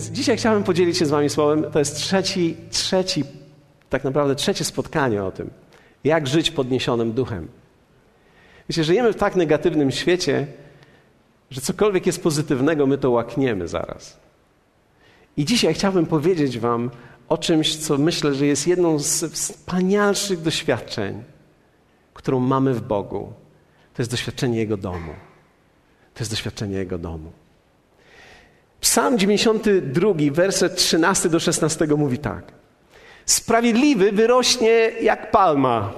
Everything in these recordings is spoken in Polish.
Więc dzisiaj chciałem podzielić się z Wami słowem. To jest trzeci, trzeci, tak naprawdę trzecie spotkanie o tym, jak żyć podniesionym duchem. Wiecie, żyjemy w tak negatywnym świecie, że cokolwiek jest pozytywnego, my to łakniemy zaraz. I dzisiaj chciałbym powiedzieć Wam o czymś, co myślę, że jest jedną z wspanialszych doświadczeń, którą mamy w Bogu. To jest doświadczenie Jego domu. To jest doświadczenie Jego domu. Psalm 92, werset 13 do 16 mówi tak. Sprawiedliwy wyrośnie jak palma.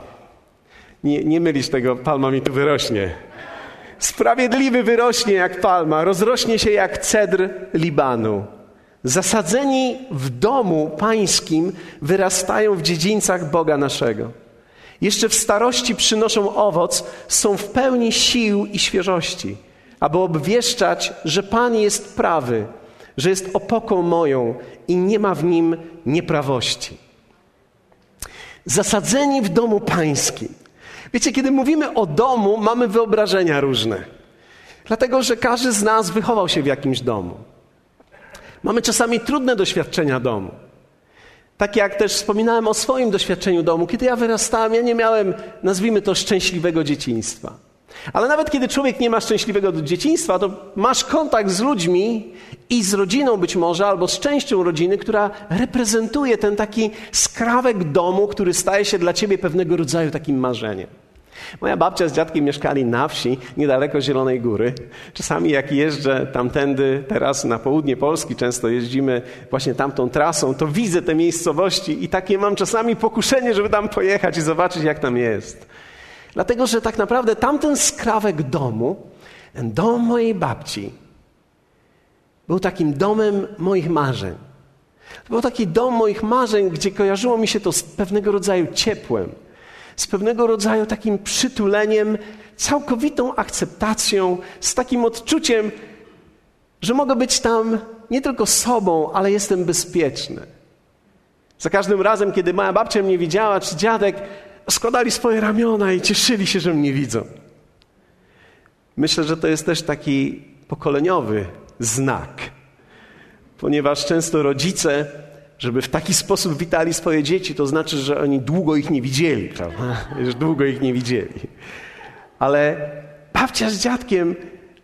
Nie, nie mylisz tego, palma mi tu wyrośnie. Sprawiedliwy wyrośnie jak palma, rozrośnie się jak cedr Libanu. Zasadzeni w domu pańskim wyrastają w dziedzińcach Boga naszego. Jeszcze w starości przynoszą owoc, są w pełni sił i świeżości, aby obwieszczać, że Pan jest prawy, że jest opoką moją i nie ma w nim nieprawości. Zasadzeni w domu pańskim. Wiecie, kiedy mówimy o domu, mamy wyobrażenia różne. Dlatego, że każdy z nas wychował się w jakimś domu. Mamy czasami trudne doświadczenia domu. Tak jak też wspominałem o swoim doświadczeniu domu. Kiedy ja wyrastałem, ja nie miałem, nazwijmy to, szczęśliwego dzieciństwa. Ale nawet kiedy człowiek nie ma szczęśliwego dzieciństwa, to masz kontakt z ludźmi i z rodziną być może, albo z częścią rodziny, która reprezentuje ten taki skrawek domu, który staje się dla ciebie pewnego rodzaju takim marzeniem. Moja babcia z dziadkiem mieszkali na wsi, niedaleko Zielonej Góry. Czasami jak jeżdżę tamtędy, teraz na południe Polski, często jeździmy właśnie tamtą trasą, to widzę te miejscowości i takie mam czasami pokuszenie, żeby tam pojechać i zobaczyć, jak tam jest. Dlatego, że tak naprawdę tamten skrawek domu, ten dom mojej babci, był takim domem moich marzeń. To był taki dom moich marzeń, gdzie kojarzyło mi się to z pewnego rodzaju ciepłem z pewnego rodzaju takim przytuleniem, całkowitą akceptacją, z takim odczuciem, że mogę być tam nie tylko sobą, ale jestem bezpieczny. Za każdym razem, kiedy moja babcia mnie widziała, czy dziadek, składali swoje ramiona i cieszyli się, że mnie widzą. Myślę, że to jest też taki pokoleniowy znak, ponieważ często rodzice żeby w taki sposób witali swoje dzieci, to znaczy, że oni długo ich nie widzieli, prawda? Już długo ich nie widzieli. Ale babcia z dziadkiem,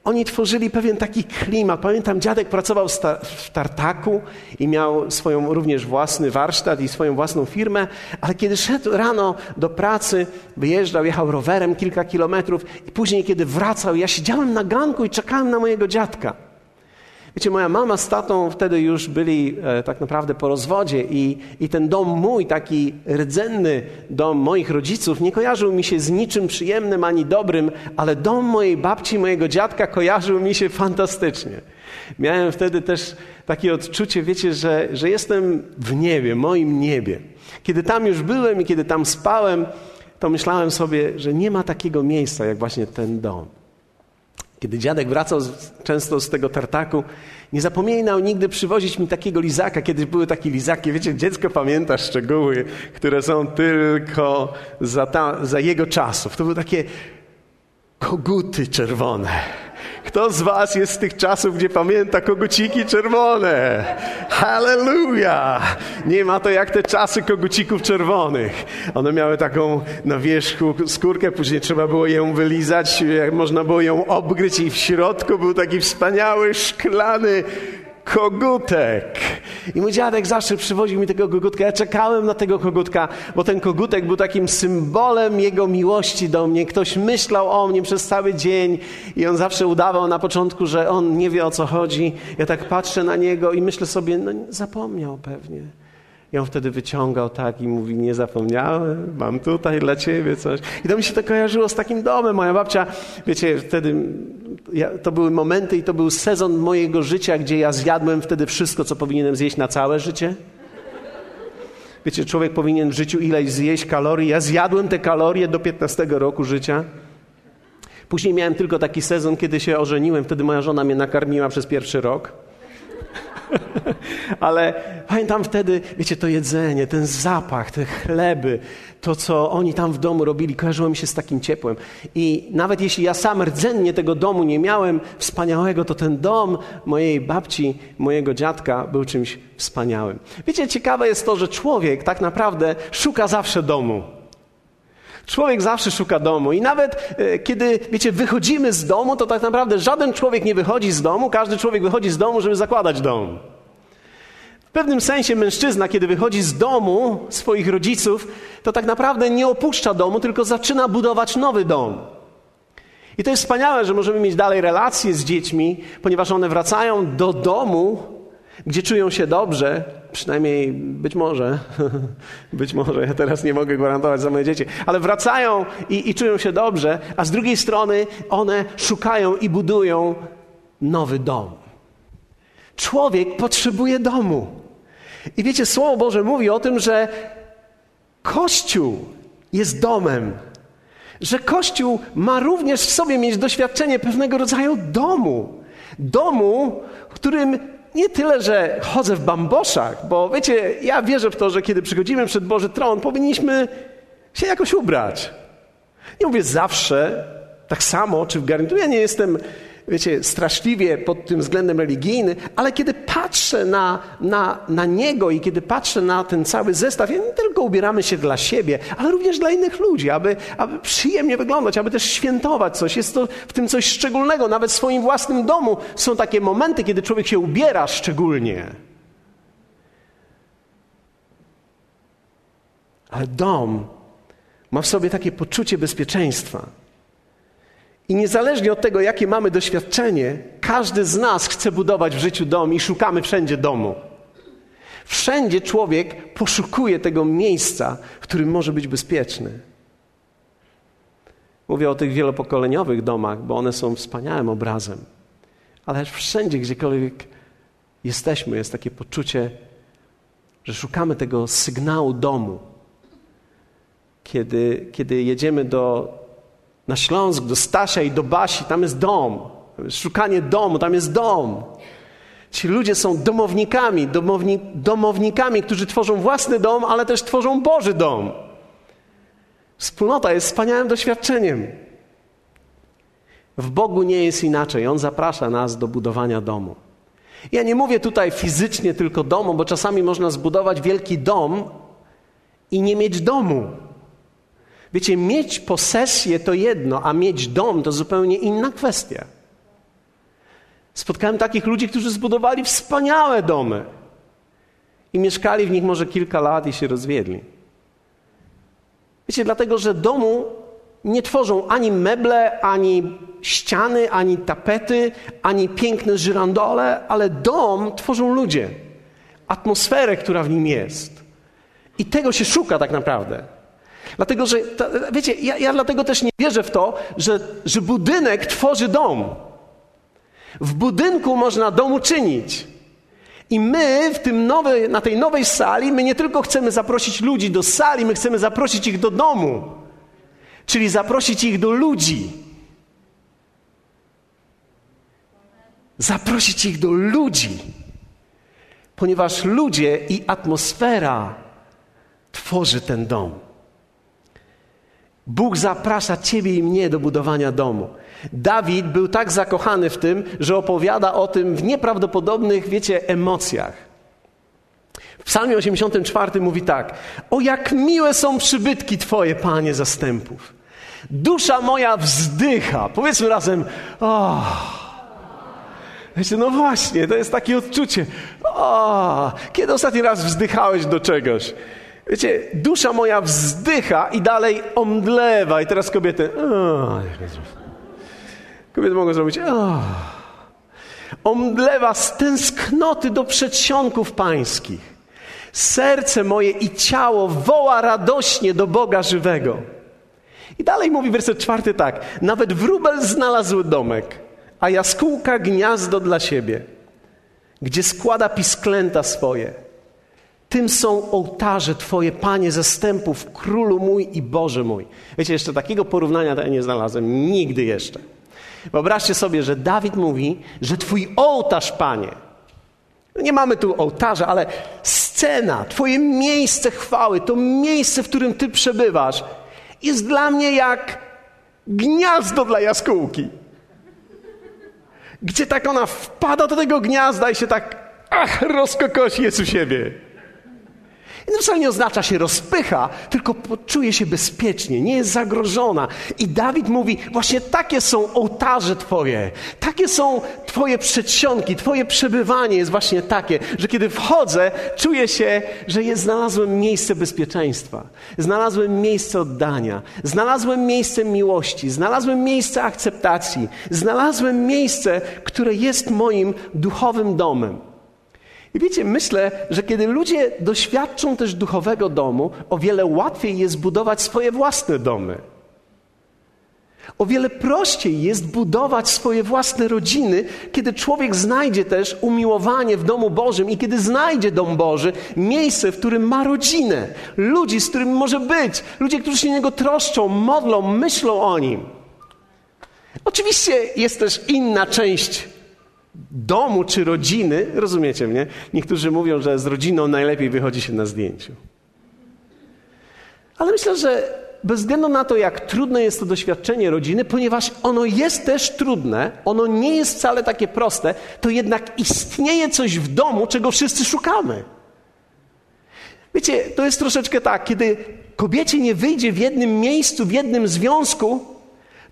oni tworzyli pewien taki klimat. Pamiętam, dziadek pracował w tartaku i miał swoją również własny warsztat i swoją własną firmę, ale kiedy szedł rano do pracy, wyjeżdżał, jechał rowerem kilka kilometrów i później, kiedy wracał, ja siedziałem na ganku i czekałem na mojego dziadka. Wiecie, moja mama z tatą wtedy już byli e, tak naprawdę po rozwodzie i, i ten dom mój, taki rdzenny dom moich rodziców, nie kojarzył mi się z niczym przyjemnym ani dobrym, ale dom mojej babci, mojego dziadka kojarzył mi się fantastycznie. Miałem wtedy też takie odczucie, wiecie, że, że jestem w niebie, moim niebie. Kiedy tam już byłem i kiedy tam spałem, to myślałem sobie, że nie ma takiego miejsca jak właśnie ten dom. Kiedy dziadek wracał z, często z tego tartaku, nie zapominał nigdy przywozić mi takiego lizaka. Kiedyś były takie lizaki, wiecie, dziecko pamięta szczegóły, które są tylko za, ta, za jego czasów. To były takie koguty czerwone. Kto z was jest z tych czasów, gdzie pamięta koguciki czerwone? Hallelujah! Nie ma to jak te czasy kogucików czerwonych. One miały taką na wierzchu skórkę, później trzeba było ją wylizać, można było ją obgryć i w środku był taki wspaniały, szklany kogutek. I mój dziadek zawsze przywoził mi tego kogutka. Ja czekałem na tego kogutka, bo ten kogutek był takim symbolem jego miłości do mnie. Ktoś myślał o mnie przez cały dzień i on zawsze udawał na początku, że on nie wie o co chodzi. Ja tak patrzę na niego i myślę sobie, no zapomniał pewnie. I on wtedy wyciągał tak i mówi, nie zapomniałem, mam tutaj dla ciebie coś. I to mi się to kojarzyło z takim domem. Moja babcia, wiecie, wtedy ja, to były momenty i to był sezon mojego życia, gdzie ja zjadłem wtedy wszystko, co powinienem zjeść na całe życie. Wiecie, człowiek powinien w życiu ileś zjeść kalorii. Ja zjadłem te kalorie do 15 roku życia. Później miałem tylko taki sezon, kiedy się ożeniłem. Wtedy moja żona mnie nakarmiła przez pierwszy rok. Ale pamiętam wtedy, wiecie, to jedzenie, ten zapach, te chleby, to co oni tam w domu robili, kojarzyło mi się z takim ciepłem. I nawet jeśli ja sam rdzennie tego domu nie miałem wspaniałego, to ten dom mojej babci, mojego dziadka był czymś wspaniałym. Wiecie, ciekawe jest to, że człowiek tak naprawdę szuka zawsze domu. Człowiek zawsze szuka domu i nawet e, kiedy, wiecie, wychodzimy z domu, to tak naprawdę żaden człowiek nie wychodzi z domu, każdy człowiek wychodzi z domu, żeby zakładać dom. W pewnym sensie mężczyzna, kiedy wychodzi z domu swoich rodziców, to tak naprawdę nie opuszcza domu, tylko zaczyna budować nowy dom. I to jest wspaniałe, że możemy mieć dalej relacje z dziećmi, ponieważ one wracają do domu, gdzie czują się dobrze, przynajmniej być może, być może, ja teraz nie mogę gwarantować za moje dzieci, ale wracają i, i czują się dobrze, a z drugiej strony one szukają i budują nowy dom. Człowiek potrzebuje domu. I wiecie, Słowo Boże mówi o tym, że Kościół jest domem. Że Kościół ma również w sobie mieć doświadczenie pewnego rodzaju domu. Domu, w którym nie tyle, że chodzę w bamboszach, bo wiecie, ja wierzę w to, że kiedy przychodzimy przed Boży Tron, powinniśmy się jakoś ubrać. Nie mówię zawsze, tak samo, czy w garniturze. Ja nie jestem wiecie, straszliwie pod tym względem religijny, ale kiedy patrzę na, na, na niego i kiedy patrzę na ten cały zestaw, nie tylko ubieramy się dla siebie, ale również dla innych ludzi, aby, aby przyjemnie wyglądać, aby też świętować coś. Jest to w tym coś szczególnego. Nawet w swoim własnym domu są takie momenty, kiedy człowiek się ubiera szczególnie. Ale dom ma w sobie takie poczucie bezpieczeństwa. I niezależnie od tego, jakie mamy doświadczenie, każdy z nas chce budować w życiu dom i szukamy wszędzie domu. Wszędzie człowiek poszukuje tego miejsca, w którym może być bezpieczny. Mówię o tych wielopokoleniowych domach, bo one są wspaniałym obrazem. Ale wszędzie, gdziekolwiek jesteśmy, jest takie poczucie, że szukamy tego sygnału domu. Kiedy, kiedy jedziemy do na Śląsk, do Stasia i do Basi, tam jest dom. Szukanie domu, tam jest dom. Ci ludzie są domownikami, domowni, domownikami, którzy tworzą własny dom, ale też tworzą Boży dom. Wspólnota jest wspaniałym doświadczeniem. W Bogu nie jest inaczej. On zaprasza nas do budowania domu. Ja nie mówię tutaj fizycznie tylko domu, bo czasami można zbudować wielki dom i nie mieć domu. Wiecie, mieć posesję to jedno, a mieć dom to zupełnie inna kwestia. Spotkałem takich ludzi, którzy zbudowali wspaniałe domy i mieszkali w nich może kilka lat i się rozwiedli. Wiecie, dlatego że domu nie tworzą ani meble, ani ściany, ani tapety, ani piękne żyrandole, ale dom tworzą ludzie. Atmosferę, która w nim jest. I tego się szuka tak naprawdę. Dlatego, że, wiecie, ja, ja dlatego też nie wierzę w to, że, że budynek tworzy dom. W budynku można dom uczynić. I my w tym nowy, na tej nowej sali, my nie tylko chcemy zaprosić ludzi do sali, my chcemy zaprosić ich do domu. Czyli zaprosić ich do ludzi. Zaprosić ich do ludzi. Ponieważ ludzie i atmosfera tworzy ten dom. Bóg zaprasza ciebie i mnie do budowania domu. Dawid był tak zakochany w tym, że opowiada o tym w nieprawdopodobnych, wiecie, emocjach. W Psalmie 84 mówi tak: O jak miłe są przybytki Twoje, Panie zastępów. Dusza moja wzdycha. Powiedzmy razem: Oh. Wiecie, no właśnie, to jest takie odczucie. O, kiedy ostatni raz wzdychałeś do czegoś? Wiecie, dusza moja wzdycha i dalej omdlewa. I teraz kobiety. O, kobiety mogą zrobić. O. Omdlewa z tęsknoty do przedsionków pańskich. Serce moje i ciało woła radośnie do Boga żywego. I dalej mówi werset czwarty tak. Nawet wróbel znalazł domek, a jaskółka gniazdo dla siebie, gdzie składa pisklęta swoje. Tym są ołtarze Twoje, Panie zastępów, Królu mój i Boże mój. Wiecie, jeszcze takiego porównania to ja nie znalazłem nigdy jeszcze. Wyobraźcie sobie, że Dawid mówi, że Twój ołtarz, Panie, Nie mamy tu ołtarza, ale scena, Twoje miejsce chwały, to miejsce, w którym Ty przebywasz, jest dla mnie jak gniazdo dla jaskółki. Gdzie tak ona wpada do tego gniazda i się tak ach, rozkokosi jest u siebie. To wcale nie oznacza się rozpycha, tylko czuje się bezpiecznie, nie jest zagrożona. I Dawid mówi, właśnie takie są ołtarze Twoje, takie są Twoje przedsionki, Twoje przebywanie jest właśnie takie, że kiedy wchodzę, czuję się, że jest, znalazłem miejsce bezpieczeństwa, znalazłem miejsce oddania, znalazłem miejsce miłości, znalazłem miejsce akceptacji, znalazłem miejsce, które jest moim duchowym domem. I wiecie, myślę, że kiedy ludzie doświadczą też duchowego domu, o wiele łatwiej jest budować swoje własne domy. O wiele prościej jest budować swoje własne rodziny, kiedy człowiek znajdzie też umiłowanie w domu Bożym i kiedy znajdzie dom Boży, miejsce, w którym ma rodzinę, ludzi, z którymi może być, ludzie, którzy się niego troszczą, modlą, myślą o nim. Oczywiście jest też inna część domu czy rodziny, rozumiecie mnie? Niektórzy mówią, że z rodziną najlepiej wychodzi się na zdjęciu. Ale myślę, że bez względu na to, jak trudne jest to doświadczenie rodziny, ponieważ ono jest też trudne, ono nie jest wcale takie proste, to jednak istnieje coś w domu, czego wszyscy szukamy. Wiecie, to jest troszeczkę tak, kiedy kobiecie nie wyjdzie w jednym miejscu, w jednym związku,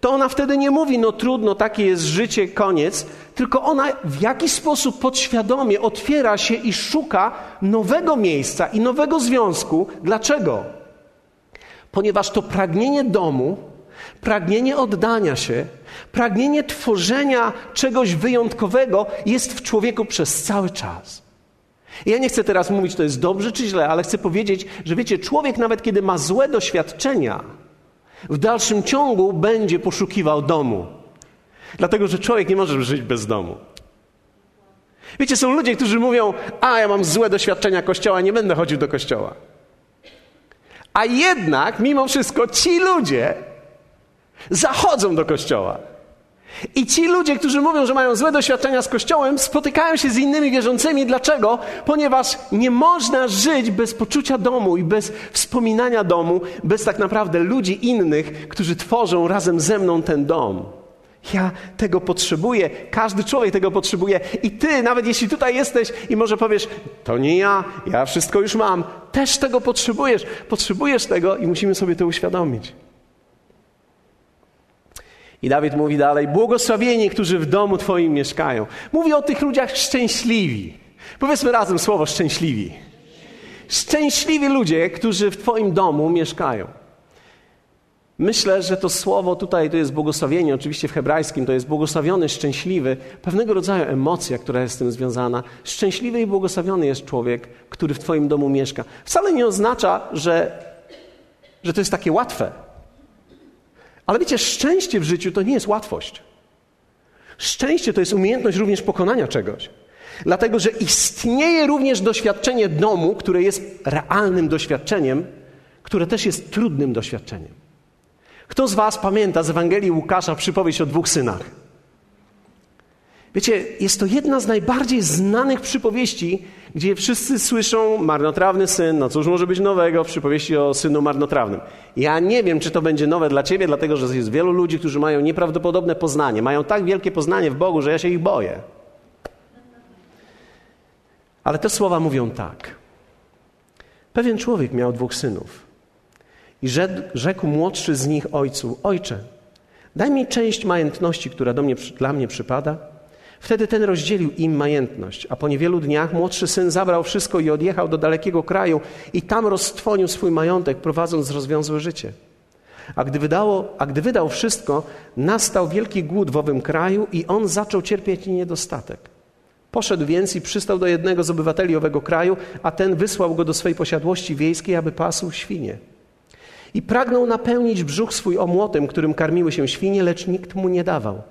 to ona wtedy nie mówi, no trudno, takie jest życie, koniec, tylko ona w jakiś sposób podświadomie otwiera się i szuka nowego miejsca i nowego związku. Dlaczego? Ponieważ to pragnienie domu, pragnienie oddania się, pragnienie tworzenia czegoś wyjątkowego jest w człowieku przez cały czas. Ja nie chcę teraz mówić, to jest dobrze czy źle, ale chcę powiedzieć, że wiecie, człowiek nawet kiedy ma złe doświadczenia, w dalszym ciągu będzie poszukiwał domu. Dlatego, że człowiek nie może żyć bez domu. Wiecie, są ludzie, którzy mówią: A, ja mam złe doświadczenia kościoła, nie będę chodził do kościoła. A jednak, mimo wszystko, ci ludzie zachodzą do kościoła. I ci ludzie, którzy mówią, że mają złe doświadczenia z Kościołem, spotykają się z innymi wierzącymi. Dlaczego? Ponieważ nie można żyć bez poczucia domu i bez wspominania domu, bez tak naprawdę ludzi innych, którzy tworzą razem ze mną ten dom. Ja tego potrzebuję, każdy człowiek tego potrzebuje. I ty, nawet jeśli tutaj jesteś i może powiesz, to nie ja, ja wszystko już mam, też tego potrzebujesz. Potrzebujesz tego i musimy sobie to uświadomić. I Dawid mówi dalej: Błogosławieni, którzy w domu Twoim mieszkają. Mówi o tych ludziach szczęśliwi. Powiedzmy razem słowo szczęśliwi. Szczęśliwi ludzie, którzy w Twoim domu mieszkają. Myślę, że to słowo tutaj to jest błogosławienie, oczywiście w hebrajskim to jest błogosławiony, szczęśliwy, pewnego rodzaju emocja, która jest z tym związana. Szczęśliwy i błogosławiony jest człowiek, który w Twoim domu mieszka. Wcale nie oznacza, że, że to jest takie łatwe. Ale wiecie, szczęście w życiu to nie jest łatwość. Szczęście to jest umiejętność również pokonania czegoś. Dlatego, że istnieje również doświadczenie domu, które jest realnym doświadczeniem, które też jest trudnym doświadczeniem. Kto z Was pamięta z Ewangelii Łukasza przypowieść o dwóch synach? Wiecie, jest to jedna z najbardziej znanych przypowieści, gdzie wszyscy słyszą marnotrawny syn, no cóż może być nowego w przypowieści o synu marnotrawnym. Ja nie wiem, czy to będzie nowe dla ciebie, dlatego że jest wielu ludzi, którzy mają nieprawdopodobne poznanie, mają tak wielkie poznanie w Bogu, że ja się ich boję. Ale te słowa mówią tak. Pewien człowiek miał dwóch synów i rzekł młodszy z nich ojcu: Ojcze, daj mi część majątności, która do mnie, dla mnie przypada. Wtedy ten rozdzielił im majętność, a po niewielu dniach młodszy syn zabrał wszystko i odjechał do dalekiego kraju i tam roztrwonił swój majątek, prowadząc rozwiązłe życie. A gdy, wydało, a gdy wydał wszystko, nastał wielki głód w owym kraju i on zaczął cierpieć niedostatek. Poszedł więc i przystał do jednego z obywateli owego kraju, a ten wysłał go do swej posiadłości wiejskiej, aby pasł świnie. I pragnął napełnić brzuch swój omłotem, którym karmiły się świnie, lecz nikt mu nie dawał.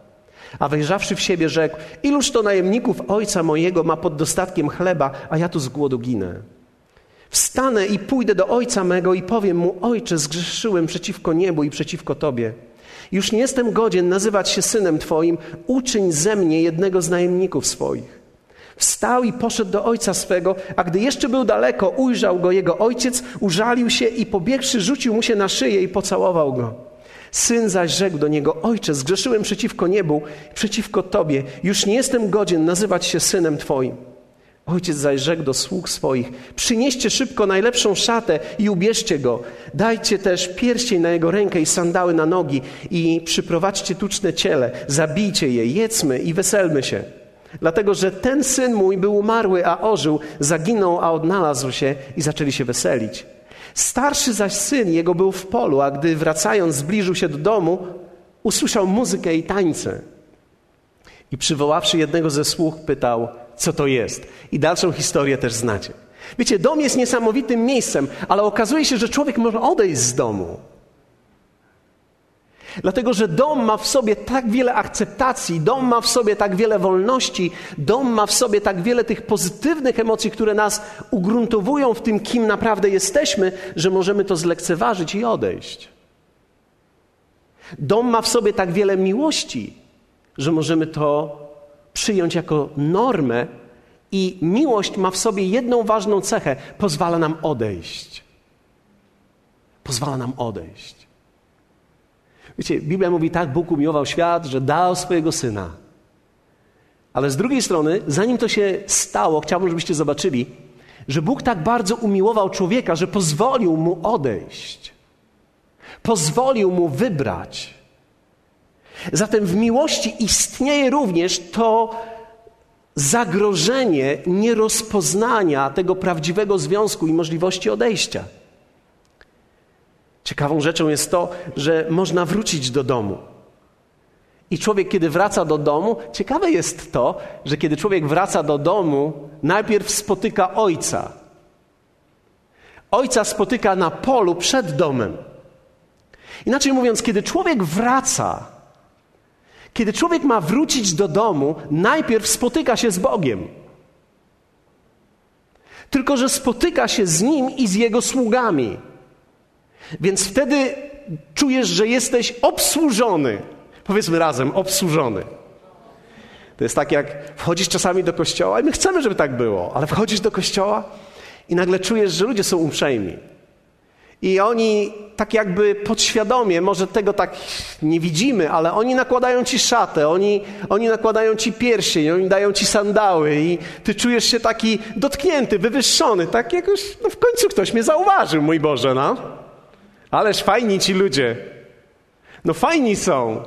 A wejrzawszy w siebie, rzekł: Iluż to najemników ojca mojego ma pod dostatkiem chleba, a ja tu z głodu ginę. Wstanę i pójdę do ojca mego i powiem mu: Ojcze, zgrzeszyłem przeciwko niebu i przeciwko tobie. Już nie jestem godzien nazywać się synem twoim, uczyń ze mnie jednego z najemników swoich. Wstał i poszedł do ojca swego, a gdy jeszcze był daleko, ujrzał go jego ojciec, użalił się i pobiegłszy, rzucił mu się na szyję i pocałował go. Syn zaś rzekł do niego: Ojcze, zgrzeszyłem przeciwko niebu, przeciwko tobie. Już nie jestem godzien nazywać się synem twoim. Ojciec zaś rzekł do sług swoich: Przynieście szybko najlepszą szatę i ubierzcie go. Dajcie też pierścień na jego rękę i sandały na nogi i przyprowadźcie tuczne ciele. Zabijcie je, jedzmy i weselmy się. Dlatego, że ten syn mój był umarły, a ożył, zaginął, a odnalazł się i zaczęli się weselić. Starszy zaś syn jego był w polu, a gdy wracając zbliżył się do domu, usłyszał muzykę i tańce. I przywoławszy jednego ze sług, pytał, co to jest. I dalszą historię też znacie. Wiecie, dom jest niesamowitym miejscem, ale okazuje się, że człowiek może odejść z domu. Dlatego, że dom ma w sobie tak wiele akceptacji, dom ma w sobie tak wiele wolności, dom ma w sobie tak wiele tych pozytywnych emocji, które nas ugruntowują w tym, kim naprawdę jesteśmy, że możemy to zlekceważyć i odejść. Dom ma w sobie tak wiele miłości, że możemy to przyjąć jako normę, i miłość ma w sobie jedną ważną cechę: pozwala nam odejść. Pozwala nam odejść. Wiecie, Biblia mówi tak, Bóg umiłował świat, że dał swojego Syna. Ale z drugiej strony, zanim to się stało, chciałbym, żebyście zobaczyli, że Bóg tak bardzo umiłował człowieka, że pozwolił mu odejść. Pozwolił mu wybrać. Zatem w miłości istnieje również to zagrożenie nierozpoznania tego prawdziwego związku i możliwości odejścia. Ciekawą rzeczą jest to, że można wrócić do domu. I człowiek, kiedy wraca do domu, ciekawe jest to, że kiedy człowiek wraca do domu, najpierw spotyka ojca. Ojca spotyka na polu przed domem. Inaczej mówiąc, kiedy człowiek wraca, kiedy człowiek ma wrócić do domu, najpierw spotyka się z Bogiem. Tylko, że spotyka się z nim i z jego sługami. Więc wtedy czujesz, że jesteś obsłużony. Powiedzmy razem, obsłużony. To jest tak, jak wchodzisz czasami do kościoła i my chcemy, żeby tak było, ale wchodzisz do kościoła i nagle czujesz, że ludzie są uprzejmi. I oni tak jakby podświadomie, może tego tak nie widzimy, ale oni nakładają ci szatę, oni, oni nakładają ci pierścień, oni dają ci sandały i ty czujesz się taki dotknięty, wywyższony, tak jakoś, no w końcu ktoś mnie zauważył, mój Boże, no. Ależ fajni ci ludzie. No fajni są.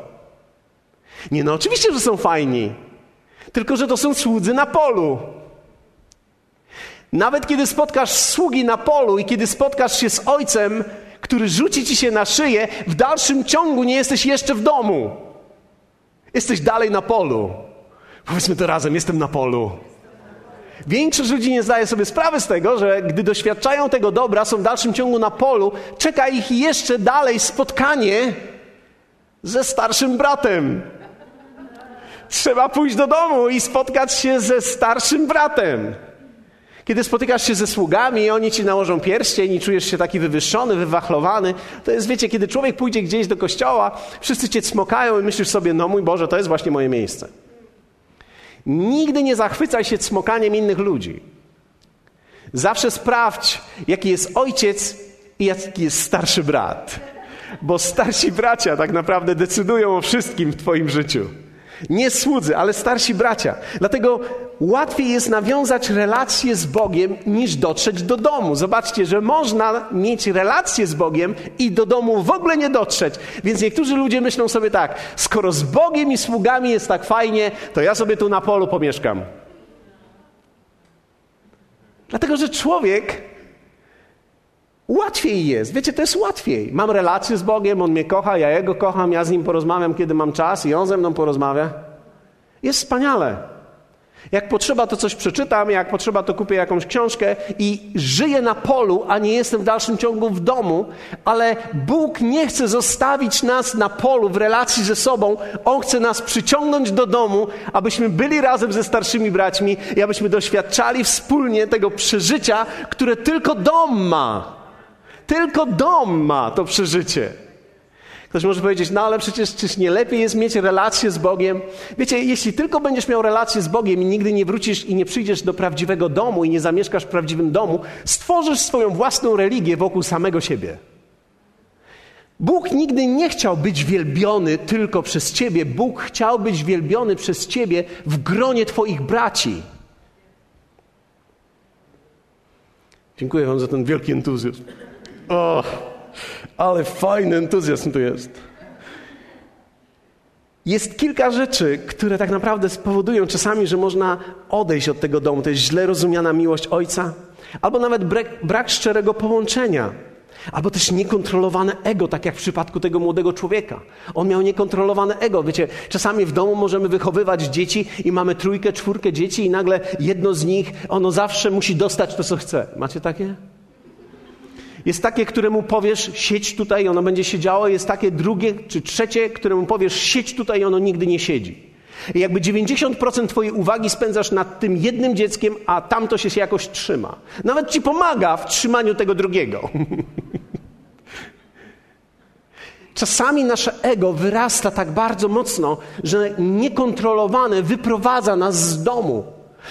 Nie, no oczywiście, że są fajni. Tylko, że to są słudzy na polu. Nawet kiedy spotkasz sługi na polu i kiedy spotkasz się z ojcem, który rzuci ci się na szyję, w dalszym ciągu nie jesteś jeszcze w domu. Jesteś dalej na polu. Powiedzmy to razem, jestem na polu. Większość ludzi nie zdaje sobie sprawy z tego, że gdy doświadczają tego dobra, są w dalszym ciągu na polu, czeka ich jeszcze dalej spotkanie ze starszym bratem. Trzeba pójść do domu i spotkać się ze starszym bratem. Kiedy spotykasz się ze sługami oni ci nałożą pierścień i czujesz się taki wywyższony, wywachlowany, to jest, wiecie, kiedy człowiek pójdzie gdzieś do kościoła, wszyscy cię cmokają i myślisz sobie, no mój Boże, to jest właśnie moje miejsce. Nigdy nie zachwycaj się cmokaniem innych ludzi. Zawsze sprawdź, jaki jest ojciec i jaki jest starszy brat. Bo starsi bracia tak naprawdę decydują o wszystkim w Twoim życiu. Nie słudzy, ale starsi bracia. Dlatego łatwiej jest nawiązać relacje z Bogiem niż dotrzeć do domu. Zobaczcie, że można mieć relacje z Bogiem i do domu w ogóle nie dotrzeć. Więc niektórzy ludzie myślą sobie tak: skoro z Bogiem i sługami jest tak fajnie, to ja sobie tu na polu pomieszkam. Dlatego, że człowiek Łatwiej jest, wiecie, to jest łatwiej. Mam relację z Bogiem, On mnie kocha, ja Jego kocham, ja z Nim porozmawiam, kiedy mam czas i On ze mną porozmawia. Jest wspaniale. Jak potrzeba, to coś przeczytam, jak potrzeba, to kupię jakąś książkę i żyję na polu, a nie jestem w dalszym ciągu w domu, ale Bóg nie chce zostawić nas na polu w relacji ze sobą. On chce nas przyciągnąć do domu, abyśmy byli razem ze starszymi braćmi i abyśmy doświadczali wspólnie tego przeżycia, które tylko dom ma. Tylko dom ma to przeżycie. Ktoś może powiedzieć, no ale przecież czyż nie lepiej jest mieć relację z Bogiem? Wiecie, jeśli tylko będziesz miał relację z Bogiem i nigdy nie wrócisz i nie przyjdziesz do prawdziwego domu i nie zamieszkasz w prawdziwym domu, stworzysz swoją własną religię wokół samego siebie. Bóg nigdy nie chciał być wielbiony tylko przez ciebie. Bóg chciał być wielbiony przez ciebie w gronie twoich braci. Dziękuję Wam za ten wielki entuzjazm. O, ale fajny entuzjazm tu jest. Jest kilka rzeczy, które tak naprawdę spowodują czasami, że można odejść od tego domu. To jest źle rozumiana miłość ojca, albo nawet brak, brak szczerego połączenia. Albo też niekontrolowane ego, tak jak w przypadku tego młodego człowieka. On miał niekontrolowane ego. Wiecie, czasami w domu możemy wychowywać dzieci i mamy trójkę, czwórkę dzieci i nagle jedno z nich, ono zawsze musi dostać to, co chce. Macie takie? Jest takie, któremu powiesz siedź tutaj ono będzie siedziało. Jest takie drugie czy trzecie, któremu powiesz siedź tutaj ono nigdy nie siedzi. I jakby 90% Twojej uwagi spędzasz nad tym jednym dzieckiem, a tamto się jakoś trzyma. Nawet Ci pomaga w trzymaniu tego drugiego. Czasami nasze ego wyrasta tak bardzo mocno, że niekontrolowane wyprowadza nas z domu.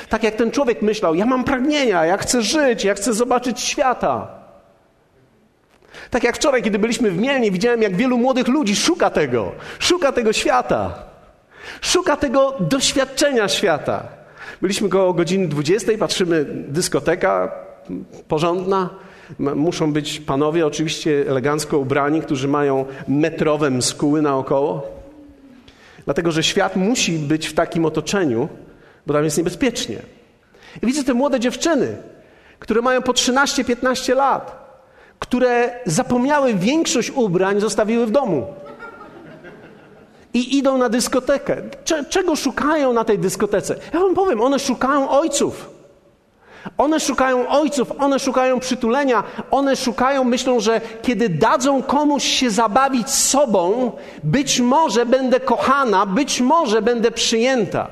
Tak jak ten człowiek myślał: Ja mam pragnienia, ja chcę żyć, ja chcę zobaczyć świata. Tak jak wczoraj, kiedy byliśmy w Mielnie, widziałem, jak wielu młodych ludzi szuka tego, szuka tego świata. Szuka tego doświadczenia świata. Byliśmy koło godziny 20, patrzymy, dyskoteka porządna. Muszą być panowie oczywiście elegancko ubrani, którzy mają metrowe mskuły naokoło. Dlatego, że świat musi być w takim otoczeniu, bo tam jest niebezpiecznie. I widzę te młode dziewczyny, które mają po 13-15 lat, które zapomniały większość ubrań, zostawiły w domu i idą na dyskotekę. Czego szukają na tej dyskotece? Ja wam powiem, one szukają ojców. One szukają ojców, one szukają przytulenia, one szukają, myślą, że kiedy dadzą komuś się zabawić sobą, być może będę kochana, być może będę przyjęta.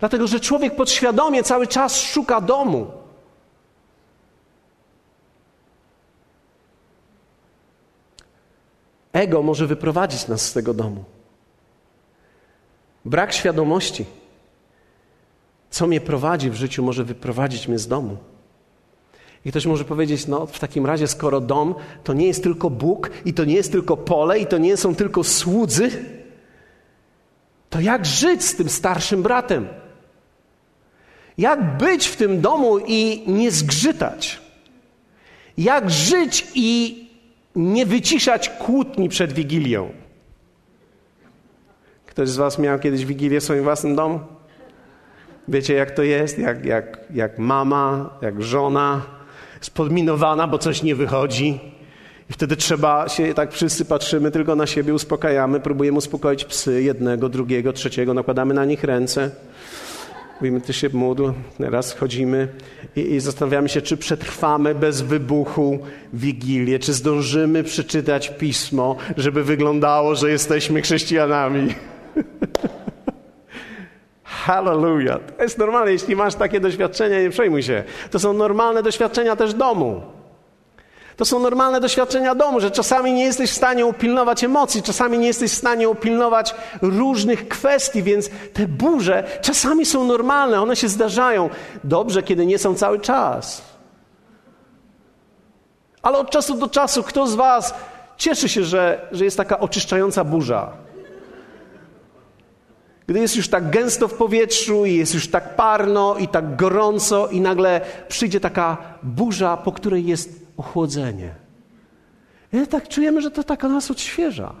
Dlatego, że człowiek podświadomie cały czas szuka domu. Ego może wyprowadzić nas z tego domu. Brak świadomości, co mnie prowadzi w życiu, może wyprowadzić mnie z domu. I ktoś może powiedzieć, no w takim razie, skoro dom to nie jest tylko Bóg, i to nie jest tylko pole, i to nie są tylko słudzy, to jak żyć z tym starszym bratem? Jak być w tym domu i nie zgrzytać? Jak żyć i nie wyciszać kłótni przed Wigilią. Ktoś z Was miał kiedyś Wigilię w swoim własnym domu? Wiecie, jak to jest? Jak, jak, jak mama, jak żona jest podminowana, bo coś nie wychodzi. I wtedy trzeba się, tak wszyscy patrzymy tylko na siebie, uspokajamy, próbujemy uspokoić psy, jednego, drugiego, trzeciego, nakładamy na nich ręce. Mówimy, ty się módl, raz chodzimy i, i zastanawiamy się, czy przetrwamy bez wybuchu Wigilię, czy zdążymy przeczytać pismo, żeby wyglądało, że jesteśmy chrześcijanami. Hallelujah. To jest normalne, jeśli masz takie doświadczenia, nie przejmuj się. To są normalne doświadczenia też domu. To są normalne doświadczenia domu, że czasami nie jesteś w stanie upilnować emocji, czasami nie jesteś w stanie upilnować różnych kwestii, więc te burze czasami są normalne, one się zdarzają. Dobrze, kiedy nie są cały czas. Ale od czasu do czasu kto z Was cieszy się, że, że jest taka oczyszczająca burza? Gdy jest już tak gęsto w powietrzu i jest już tak parno i tak gorąco i nagle przyjdzie taka burza, po której jest ochłodzenie. I tak czujemy, że to taka nas odświeża.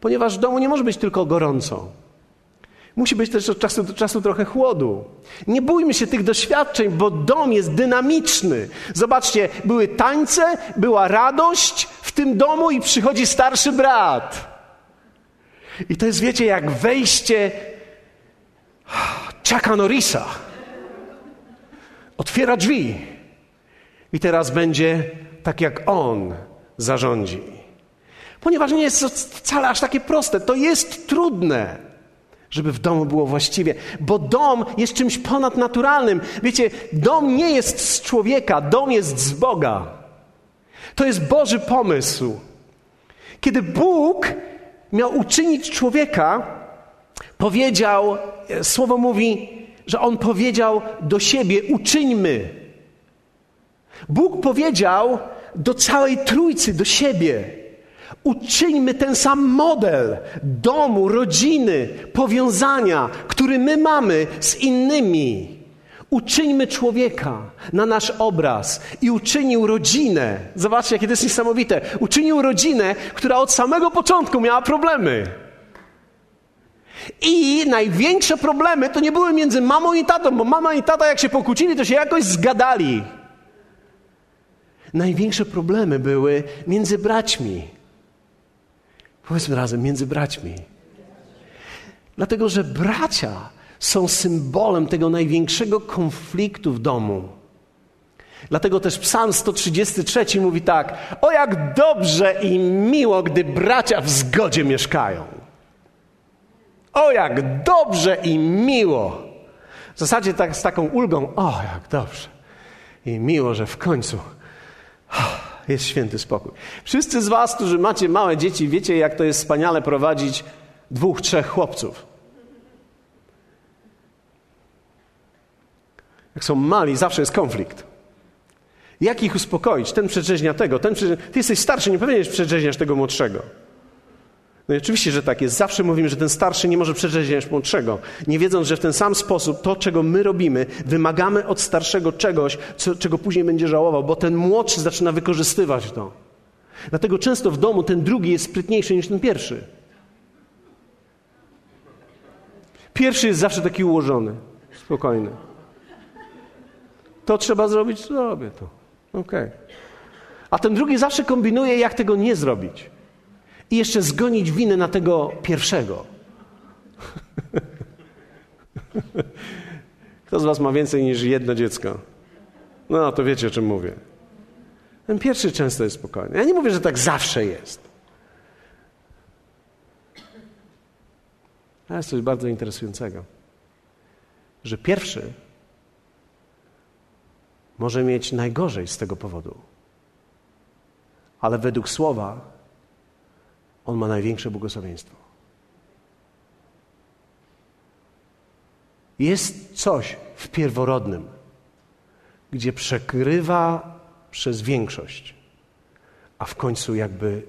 Ponieważ w domu nie może być tylko gorąco. Musi być też od czasu do czasu trochę chłodu. Nie bójmy się tych doświadczeń, bo dom jest dynamiczny. Zobaczcie, były tańce, była radość w tym domu i przychodzi starszy brat. I to jest, wiecie, jak wejście Chucka Norrisa. Otwiera drzwi i teraz będzie tak, jak On zarządzi. Ponieważ nie jest to wcale aż takie proste, to jest trudne, żeby w domu było właściwie, bo dom jest czymś ponadnaturalnym. Wiecie, dom nie jest z człowieka, dom jest z Boga. To jest Boży pomysł. Kiedy Bóg miał uczynić człowieka, powiedział, słowo mówi, że on powiedział do siebie: uczyńmy. Bóg powiedział do całej trójcy, do siebie: uczyńmy ten sam model domu, rodziny, powiązania, który my mamy z innymi. Uczyńmy człowieka na nasz obraz i uczynił rodzinę. Zobaczcie, jakie to jest niesamowite. Uczynił rodzinę, która od samego początku miała problemy. I największe problemy to nie były między mamą i tatą, bo mama i tata, jak się pokłócili, to się jakoś zgadali. Największe problemy były między braćmi. Powiedzmy razem, między braćmi. Dlatego, że bracia są symbolem tego największego konfliktu w domu. Dlatego też Psalm 133 mówi tak: O jak dobrze i miło, gdy bracia w zgodzie mieszkają. O jak dobrze i miło. W zasadzie tak, z taką ulgą: O jak dobrze i miło, że w końcu jest święty spokój. Wszyscy z Was, którzy macie małe dzieci, wiecie, jak to jest wspaniale prowadzić dwóch, trzech chłopców. Jak są mali, zawsze jest konflikt. Jak ich uspokoić? Ten przedrzeźnia tego, ten przedrzeźnia... Ty jesteś starszy, nie powinieneś przedrzeźniać tego młodszego. No i oczywiście, że tak jest. Zawsze mówimy, że ten starszy nie może przedrzeźniać młodszego, nie wiedząc, że w ten sam sposób to, czego my robimy, wymagamy od starszego czegoś, co, czego później będzie żałował, bo ten młodszy zaczyna wykorzystywać to. Dlatego często w domu ten drugi jest sprytniejszy niż ten pierwszy. Pierwszy jest zawsze taki ułożony, spokojny. To trzeba zrobić, zrobię to. Okej. Okay. A ten drugi zawsze kombinuje, jak tego nie zrobić. I jeszcze zgonić winę na tego pierwszego. Kto z Was ma więcej niż jedno dziecko? No, to wiecie, o czym mówię. Ten pierwszy często jest spokojny. Ja nie mówię, że tak zawsze jest. Ale jest coś bardzo interesującego, że pierwszy może mieć najgorzej z tego powodu. Ale według słowa on ma największe błogosławieństwo. Jest coś w pierworodnym, gdzie przekrywa przez większość, a w końcu jakby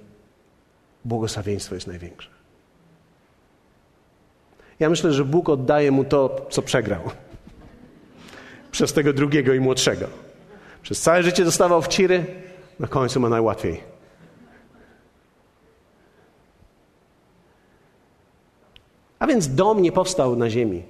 błogosławieństwo jest największe. Ja myślę, że Bóg oddaje mu to, co przegrał przez tego drugiego i młodszego. Przez całe życie dostawał w ciry, na końcu ma najłatwiej. A więc dom nie powstał na ziemi.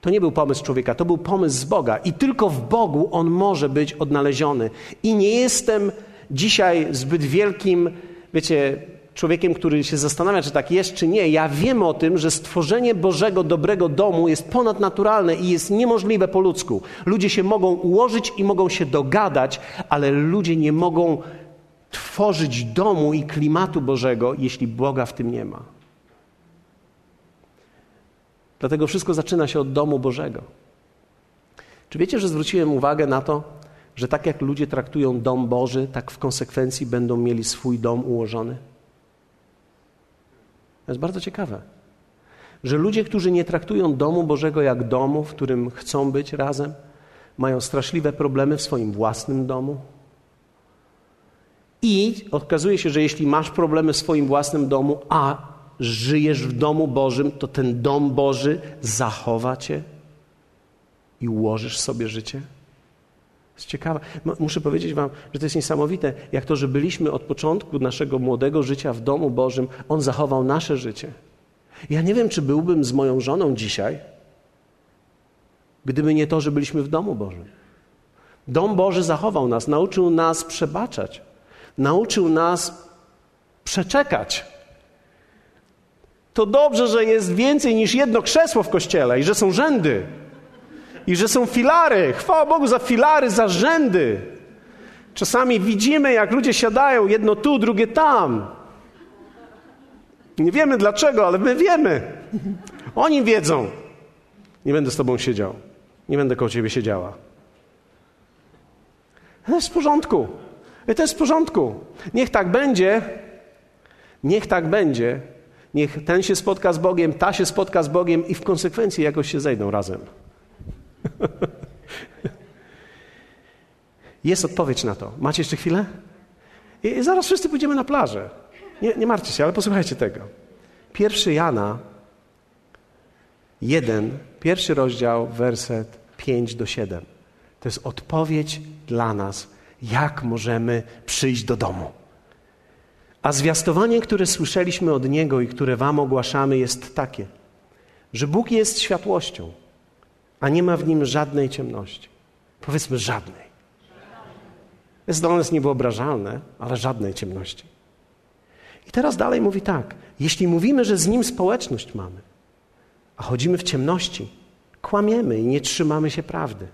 To nie był pomysł człowieka, to był pomysł z Boga. I tylko w Bogu on może być odnaleziony. I nie jestem dzisiaj zbyt wielkim, wiecie, człowiekiem, który się zastanawia, czy tak jest, czy nie, ja wiem o tym, że stworzenie Bożego, dobrego domu jest ponadnaturalne i jest niemożliwe po ludzku. Ludzie się mogą ułożyć i mogą się dogadać, ale ludzie nie mogą tworzyć domu i klimatu Bożego, jeśli Boga w tym nie ma. Dlatego wszystko zaczyna się od domu Bożego. Czy wiecie, że zwróciłem uwagę na to, że tak jak ludzie traktują dom Boży, tak w konsekwencji będą mieli swój dom ułożony? To jest bardzo ciekawe. Że ludzie, którzy nie traktują domu Bożego jak domu, w którym chcą być razem, mają straszliwe problemy w swoim własnym domu. I okazuje się, że jeśli masz problemy w swoim własnym domu, a żyjesz w domu Bożym, to ten dom Boży zachowa cię i ułożysz sobie życie. To jest ciekawe. Muszę powiedzieć Wam, że to jest niesamowite, jak to, że byliśmy od początku naszego młodego życia w domu Bożym, On zachował nasze życie. Ja nie wiem, czy byłbym z moją żoną dzisiaj, gdyby nie to, że byliśmy w domu Bożym. Dom Boży zachował nas, nauczył nas przebaczać, nauczył nas przeczekać. To dobrze, że jest więcej niż jedno krzesło w kościele i że są rzędy i że są filary. Chwała Bogu za filary, za rzędy. Czasami widzimy, jak ludzie siadają, jedno tu, drugie tam. Nie wiemy dlaczego, ale my wiemy. Oni wiedzą. Nie będę z tobą siedział. Nie będę koło ciebie siedziała. To jest w porządku. To jest w porządku. Niech tak będzie, Niech tak będzie. Niech ten się spotka z Bogiem, ta się spotka z Bogiem i w konsekwencji jakoś się zejdą razem. Jest odpowiedź na to. Macie jeszcze chwilę? I zaraz wszyscy pójdziemy na plażę. Nie, nie martwcie się, ale posłuchajcie tego. Pierwszy Jana, jeden, pierwszy rozdział, werset 5 do 7. To jest odpowiedź dla nas, jak możemy przyjść do domu. A zwiastowanie, które słyszeliśmy od Niego i które Wam ogłaszamy, jest takie, że Bóg jest światłością, a nie ma w nim żadnej ciemności. Powiedzmy żadnej. Jest dla nas niewyobrażalne, ale żadnej ciemności. I teraz dalej mówi tak: jeśli mówimy, że z nim społeczność mamy, a chodzimy w ciemności, kłamiemy i nie trzymamy się prawdy.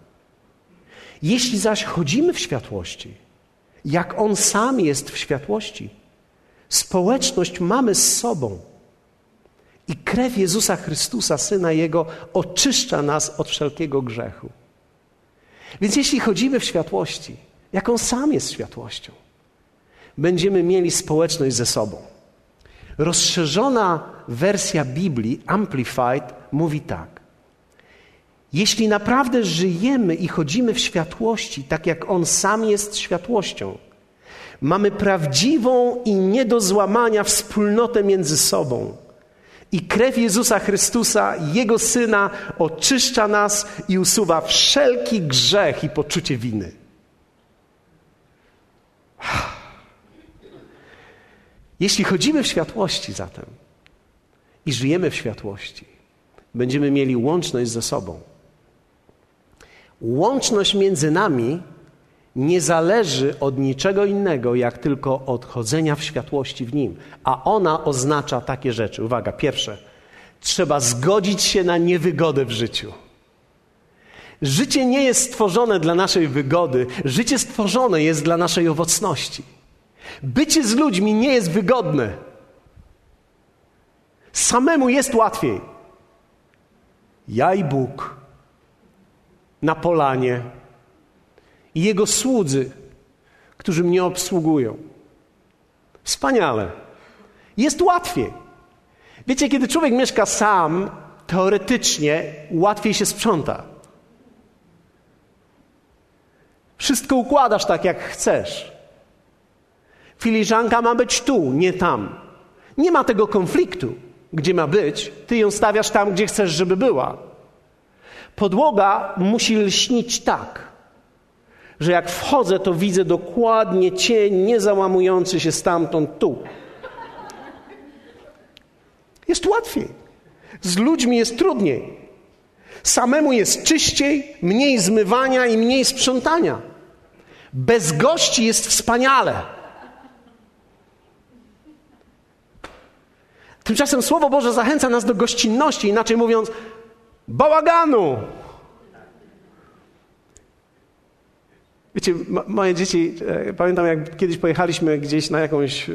Jeśli zaś chodzimy w światłości, jak on sam jest w światłości, społeczność mamy z sobą. I krew Jezusa Chrystusa, syna Jego, oczyszcza nas od wszelkiego grzechu. Więc jeśli chodzimy w światłości, jak On sam jest światłością, będziemy mieli społeczność ze sobą. Rozszerzona wersja Biblii, Amplified, mówi tak. Jeśli naprawdę żyjemy i chodzimy w światłości, tak jak On sam jest światłością, mamy prawdziwą i nie do złamania wspólnotę między sobą. I krew Jezusa Chrystusa, Jego Syna, oczyszcza nas i usuwa wszelki grzech i poczucie winy. Jeśli chodzimy w światłości zatem i żyjemy w światłości, będziemy mieli łączność ze sobą. Łączność między nami nie zależy od niczego innego, jak tylko od chodzenia w światłości w Nim. A ona oznacza takie rzeczy. Uwaga, pierwsze. Trzeba zgodzić się na niewygodę w życiu. Życie nie jest stworzone dla naszej wygody, życie stworzone jest dla naszej owocności. Bycie z ludźmi nie jest wygodne. Samemu jest łatwiej. Ja i Bóg na polanie i Jego słudzy, którzy mnie obsługują. Wspaniale. Jest łatwiej. Wiecie, kiedy człowiek mieszka sam, teoretycznie łatwiej się sprząta. Wszystko układasz tak, jak chcesz. Filiżanka ma być tu, nie tam. Nie ma tego konfliktu, gdzie ma być. Ty ją stawiasz tam, gdzie chcesz, żeby była. Podłoga musi lśnić tak, że jak wchodzę, to widzę dokładnie cień niezałamujący się stamtąd tu. Jest łatwiej. Z ludźmi jest trudniej. Samemu jest czyściej, mniej zmywania i mniej sprzątania. Bez gości jest wspaniale. Tymczasem Słowo Boże zachęca nas do gościnności, inaczej mówiąc, bałaganu. Wiecie, moje dzieci, e, pamiętam jak kiedyś pojechaliśmy gdzieś na jakąś, e,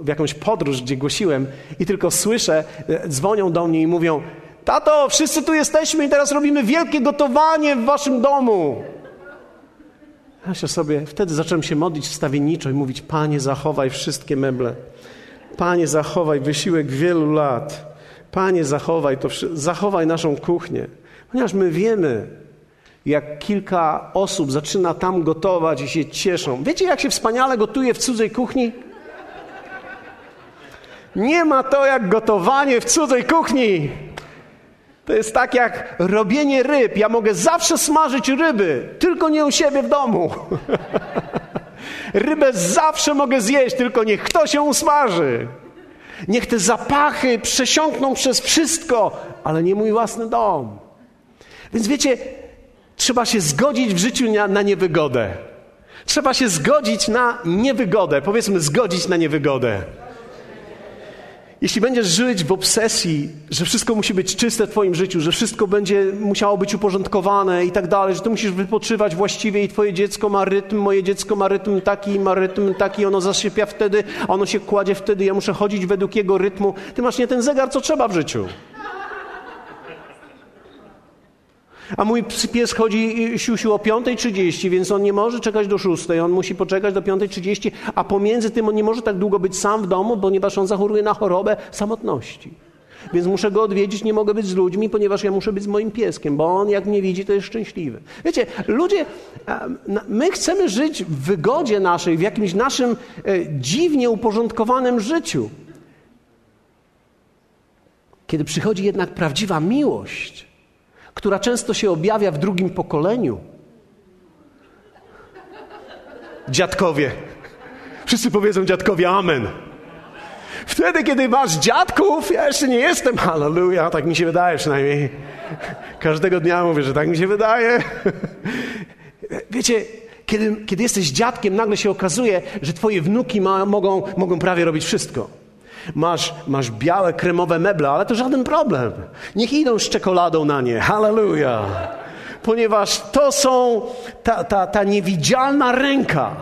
w jakąś podróż, gdzie głosiłem i tylko słyszę, e, dzwonią do mnie i mówią Tato, wszyscy tu jesteśmy i teraz robimy wielkie gotowanie w waszym domu. Ja się sobie, wtedy zacząłem się modlić wstawienniczo i mówić Panie, zachowaj wszystkie meble. Panie, zachowaj wysiłek wielu lat. Panie, zachowaj to, zachowaj naszą kuchnię. Ponieważ my wiemy, jak kilka osób zaczyna tam gotować i się cieszą. Wiecie, jak się wspaniale gotuje w cudzej kuchni? Nie ma to jak gotowanie w cudzej kuchni. To jest tak jak robienie ryb. Ja mogę zawsze smażyć ryby, tylko nie u siebie w domu. Rybę zawsze mogę zjeść, tylko niech kto się usmaży. Niech te zapachy przesiąkną przez wszystko, ale nie mój własny dom. Więc wiecie, trzeba się zgodzić w życiu na, na niewygodę. Trzeba się zgodzić na niewygodę. Powiedzmy, zgodzić na niewygodę. Jeśli będziesz żyć w obsesji, że wszystko musi być czyste w Twoim życiu, że wszystko będzie musiało być uporządkowane i tak dalej, że Ty musisz wypoczywać właściwie i Twoje dziecko ma rytm, moje dziecko ma rytm taki, ma rytm taki, ono zasypia wtedy, ono się kładzie wtedy, ja muszę chodzić według jego rytmu. Ty masz nie ten zegar, co trzeba w życiu. A mój pies chodzi siusiu o 5.30, więc on nie może czekać do 6. On musi poczekać do 5.30, a pomiędzy tym on nie może tak długo być sam w domu, ponieważ on zachoruje na chorobę samotności. Więc muszę go odwiedzić, nie mogę być z ludźmi, ponieważ ja muszę być z moim pieskiem, bo on jak mnie widzi, to jest szczęśliwy. Wiecie, ludzie, my chcemy żyć w wygodzie naszej, w jakimś naszym e, dziwnie uporządkowanym życiu. Kiedy przychodzi jednak prawdziwa miłość, która często się objawia w drugim pokoleniu. Dziadkowie. Wszyscy powiedzą dziadkowie amen. Wtedy, kiedy masz dziadków, ja jeszcze nie jestem, halleluja, tak mi się wydaje przynajmniej. Każdego dnia mówię, że tak mi się wydaje. Wiecie, kiedy, kiedy jesteś dziadkiem, nagle się okazuje, że twoje wnuki ma, mogą, mogą prawie robić wszystko. Masz, masz białe, kremowe meble, ale to żaden problem. Niech idą z czekoladą na nie. Halleluja. Ponieważ to są ta, ta, ta niewidzialna ręka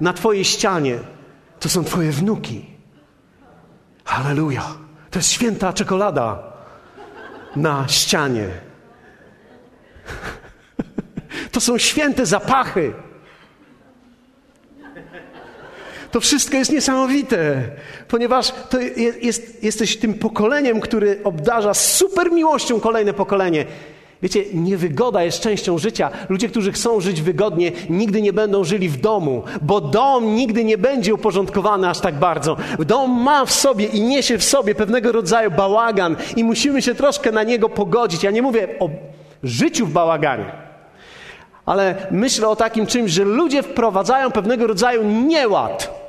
na Twojej ścianie. To są Twoje wnuki. Halleluja. To jest święta czekolada na ścianie. To są święte zapachy. To wszystko jest niesamowite, ponieważ to jest, jesteś tym pokoleniem, który obdarza super miłością kolejne pokolenie. Wiecie, niewygoda jest częścią życia. Ludzie, którzy chcą żyć wygodnie, nigdy nie będą żyli w domu, bo dom nigdy nie będzie uporządkowany aż tak bardzo. Dom ma w sobie i niesie w sobie pewnego rodzaju bałagan i musimy się troszkę na niego pogodzić. Ja nie mówię o życiu w bałaganie, ale myślę o takim czymś, że ludzie wprowadzają pewnego rodzaju nieład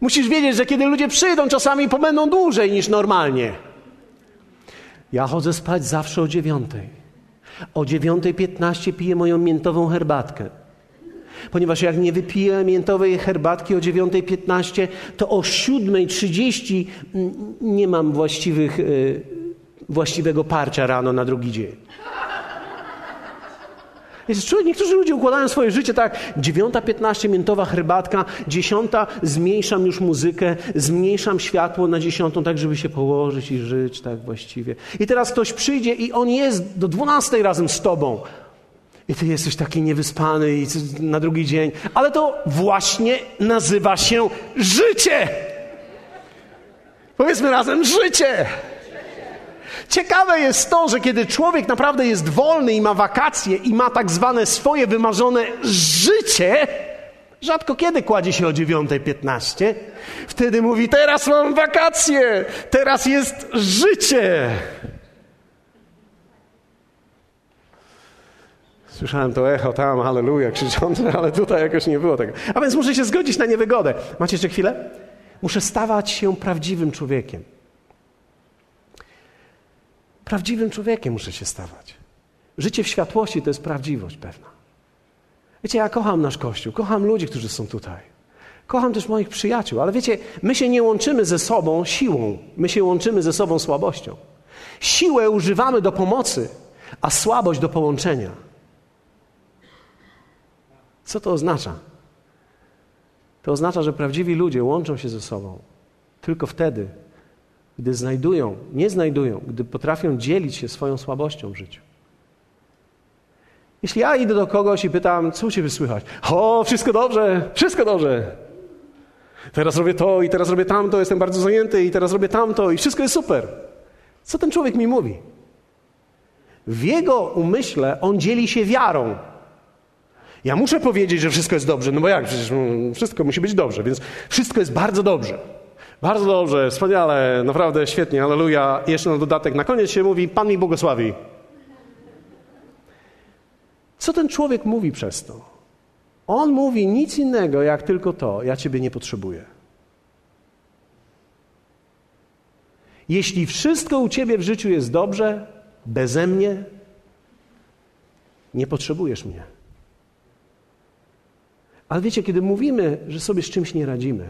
Musisz wiedzieć, że kiedy ludzie przyjdą, czasami pobędą dłużej niż normalnie. Ja chodzę spać zawsze o dziewiątej. O dziewiątej piętnaście piję moją miętową herbatkę. Ponieważ jak nie wypiję miętowej herbatki o dziewiątej piętnaście, to o siódmej trzydzieści nie mam właściwych, yy, właściwego parcia rano na drugi dzień. Niektórzy ludzie układają swoje życie tak, dziewiąta, piętnaście, miętowa herbatka, dziesiąta, zmniejszam już muzykę, zmniejszam światło na dziesiątą, tak żeby się położyć i żyć tak właściwie. I teraz ktoś przyjdzie i on jest do dwunastej razem z tobą. I ty jesteś taki niewyspany i na drugi dzień. Ale to właśnie nazywa się życie. Powiedzmy razem życie. Ciekawe jest to, że kiedy człowiek naprawdę jest wolny i ma wakacje i ma tak zwane swoje wymarzone życie, rzadko kiedy kładzie się o 9.15, wtedy mówi: Teraz mam wakacje, teraz jest życie. Słyszałem to echo tam, halleluja, krzyczące, ale tutaj jakoś nie było tego. A więc muszę się zgodzić na niewygodę. Macie jeszcze chwilę? Muszę stawać się prawdziwym człowiekiem. Prawdziwym człowiekiem muszę się stawać. Życie w światłości to jest prawdziwość pewna. Wiecie, ja kocham nasz Kościół, kocham ludzi, którzy są tutaj. Kocham też moich przyjaciół, ale wiecie, my się nie łączymy ze sobą siłą, my się łączymy ze sobą słabością. Siłę używamy do pomocy, a słabość do połączenia. Co to oznacza? To oznacza, że prawdziwi ludzie łączą się ze sobą tylko wtedy, gdy znajdują, nie znajdują, gdy potrafią dzielić się swoją słabością w życiu. Jeśli ja idę do kogoś i pytam, co u ciebie słychać? O, wszystko dobrze, wszystko dobrze. Teraz robię to i teraz robię tamto, jestem bardzo zajęty i teraz robię tamto i wszystko jest super. Co ten człowiek mi mówi? W jego umyśle on dzieli się wiarą. Ja muszę powiedzieć, że wszystko jest dobrze, no bo jak? Przecież mm, wszystko musi być dobrze, więc wszystko jest bardzo dobrze. Bardzo dobrze, wspaniale, naprawdę świetnie, aleluja. Jeszcze na dodatek, na koniec się mówi, Pan mi błogosławi. Co ten człowiek mówi przez to? On mówi nic innego, jak tylko to, ja Ciebie nie potrzebuję. Jeśli wszystko u Ciebie w życiu jest dobrze, beze mnie, nie potrzebujesz mnie. Ale wiecie, kiedy mówimy, że sobie z czymś nie radzimy,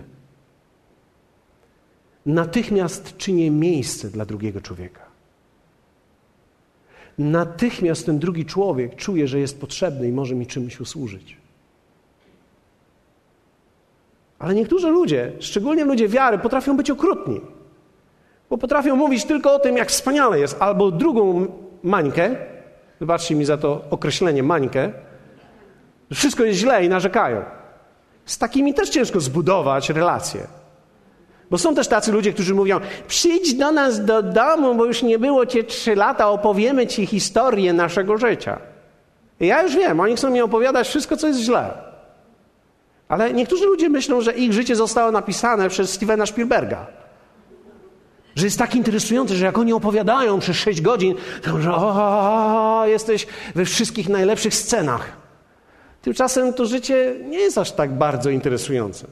natychmiast czynię miejsce dla drugiego człowieka. Natychmiast ten drugi człowiek czuje, że jest potrzebny i może mi czymś usłużyć. Ale niektórzy ludzie, szczególnie ludzie wiary, potrafią być okrutni. Bo potrafią mówić tylko o tym, jak wspaniale jest, albo drugą mańkę, wybaczcie mi za to określenie mańkę, że wszystko jest źle i narzekają. Z takimi też ciężko zbudować relacje. Bo są też tacy ludzie, którzy mówią: przyjdź do nas do domu, bo już nie było cię trzy lata, opowiemy ci historię naszego życia. I ja już wiem, oni chcą mi opowiadać wszystko, co jest źle. Ale niektórzy ludzie myślą, że ich życie zostało napisane przez Stevena Spielberga. Że jest tak interesujące, że jak oni opowiadają przez sześć godzin, to że o, jesteś we wszystkich najlepszych scenach. Tymczasem to życie nie jest aż tak bardzo interesujące.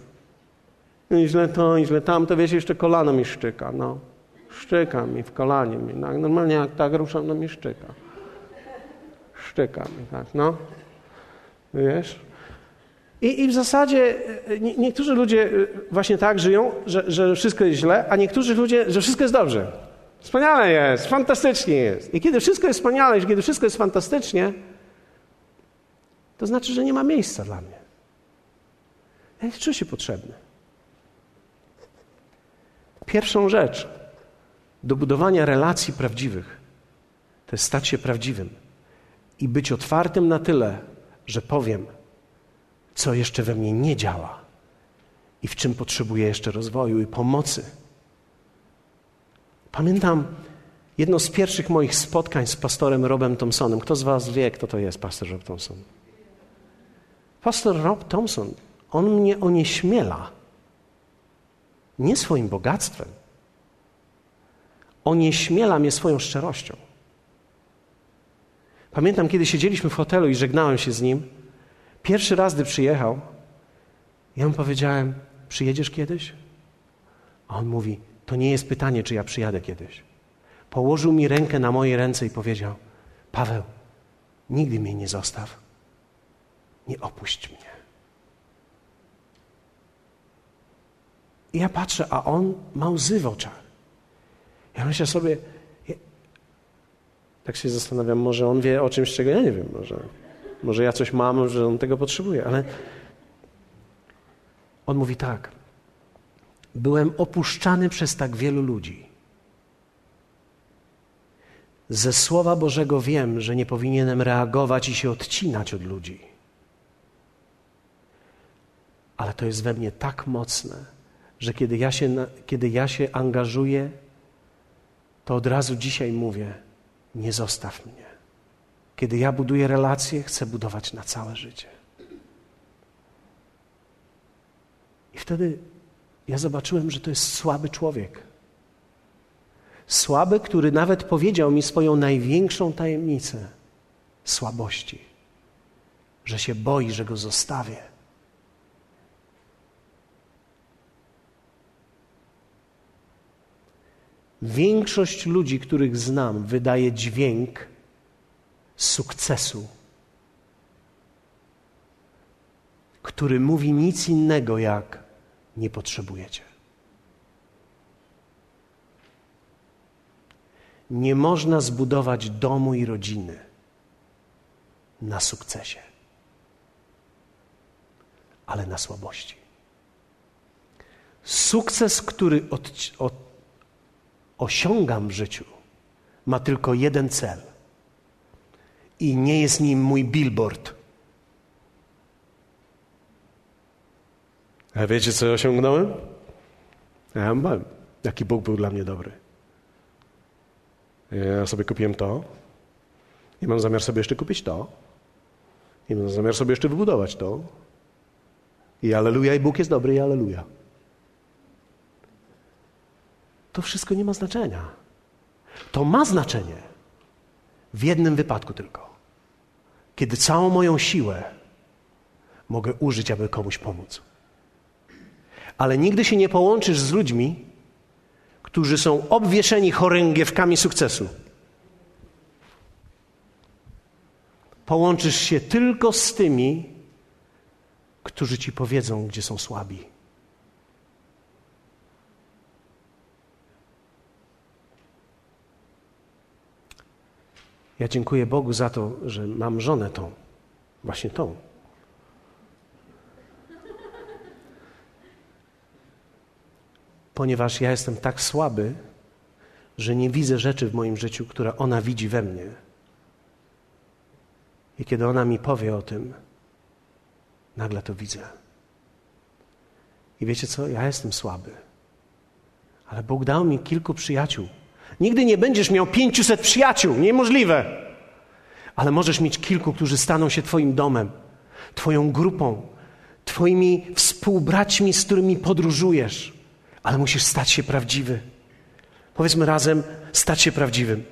I źle to, i źle tamto, wiesz, jeszcze kolano mi szczyka, no. Szczyka mi w kolanie mi, no. Normalnie jak tak ruszam, no mi szczyka. Szczyka mi, tak, no. Wiesz? I, I, w zasadzie e, nie, niektórzy ludzie e, właśnie tak żyją, że, że wszystko jest źle, a niektórzy ludzie, że wszystko jest dobrze. Wspaniale jest, fantastycznie jest. I kiedy wszystko jest wspaniale, kiedy wszystko jest fantastycznie, to znaczy, że nie ma miejsca dla mnie. Ja nie czuję się potrzebny. Pierwszą rzecz do budowania relacji prawdziwych to jest stać się prawdziwym i być otwartym na tyle, że powiem, co jeszcze we mnie nie działa i w czym potrzebuję jeszcze rozwoju i pomocy. Pamiętam jedno z pierwszych moich spotkań z pastorem Robem Thompsonem. Kto z Was wie, kto to jest pastor Rob Thompson? Pastor Rob Thompson, on mnie onieśmiela nie swoim bogactwem. Onieśmiela mnie swoją szczerością. Pamiętam, kiedy siedzieliśmy w hotelu i żegnałem się z nim. Pierwszy raz, gdy przyjechał, ja mu powiedziałem: Przyjedziesz kiedyś? A on mówi: To nie jest pytanie, czy ja przyjadę kiedyś. Położył mi rękę na moje ręce i powiedział: Paweł, nigdy mnie nie zostaw. Nie opuść mnie. I ja patrzę, a on ma łzy w oczach. Ja myślę sobie, ja, tak się zastanawiam, może on wie o czymś, czego ja nie wiem. Może, może ja coś mam, że on tego potrzebuje, ale on mówi tak. Byłem opuszczany przez tak wielu ludzi. Ze Słowa Bożego wiem, że nie powinienem reagować i się odcinać od ludzi. Ale to jest we mnie tak mocne, że kiedy ja się, kiedy ja się angażuję, to od razu dzisiaj mówię: nie zostaw mnie. Kiedy ja buduję relacje, chcę budować na całe życie. I wtedy ja zobaczyłem, że to jest słaby człowiek. Słaby, który nawet powiedział mi swoją największą tajemnicę słabości, że się boi, że go zostawię. Większość ludzi, których znam, wydaje dźwięk sukcesu, który mówi nic innego jak nie potrzebujecie. Nie można zbudować domu i rodziny na sukcesie, ale na słabości. Sukces, który od, od osiągam w życiu, ma tylko jeden cel. I nie jest nim mój billboard. A wiecie, co osiągnąłem? Ja mam, jaki Bóg był dla mnie dobry. Ja sobie kupiłem to i mam zamiar sobie jeszcze kupić to i mam zamiar sobie jeszcze wybudować to. I aleluja, i Bóg jest dobry, i aleluja to wszystko nie ma znaczenia. To ma znaczenie w jednym wypadku tylko. Kiedy całą moją siłę mogę użyć, aby komuś pomóc. Ale nigdy się nie połączysz z ludźmi, którzy są obwieszeni chorągiewkami sukcesu. Połączysz się tylko z tymi, którzy ci powiedzą, gdzie są słabi. Ja dziękuję Bogu za to, że mam żonę tą, właśnie tą. Ponieważ ja jestem tak słaby, że nie widzę rzeczy w moim życiu, które ona widzi we mnie. I kiedy ona mi powie o tym, nagle to widzę. I wiecie co? Ja jestem słaby. Ale Bóg dał mi kilku przyjaciół. Nigdy nie będziesz miał pięciuset przyjaciół. Niemożliwe. Ale możesz mieć kilku, którzy staną się Twoim domem, Twoją grupą, Twoimi współbraćmi, z którymi podróżujesz. Ale musisz stać się prawdziwy. Powiedzmy razem, stać się prawdziwym.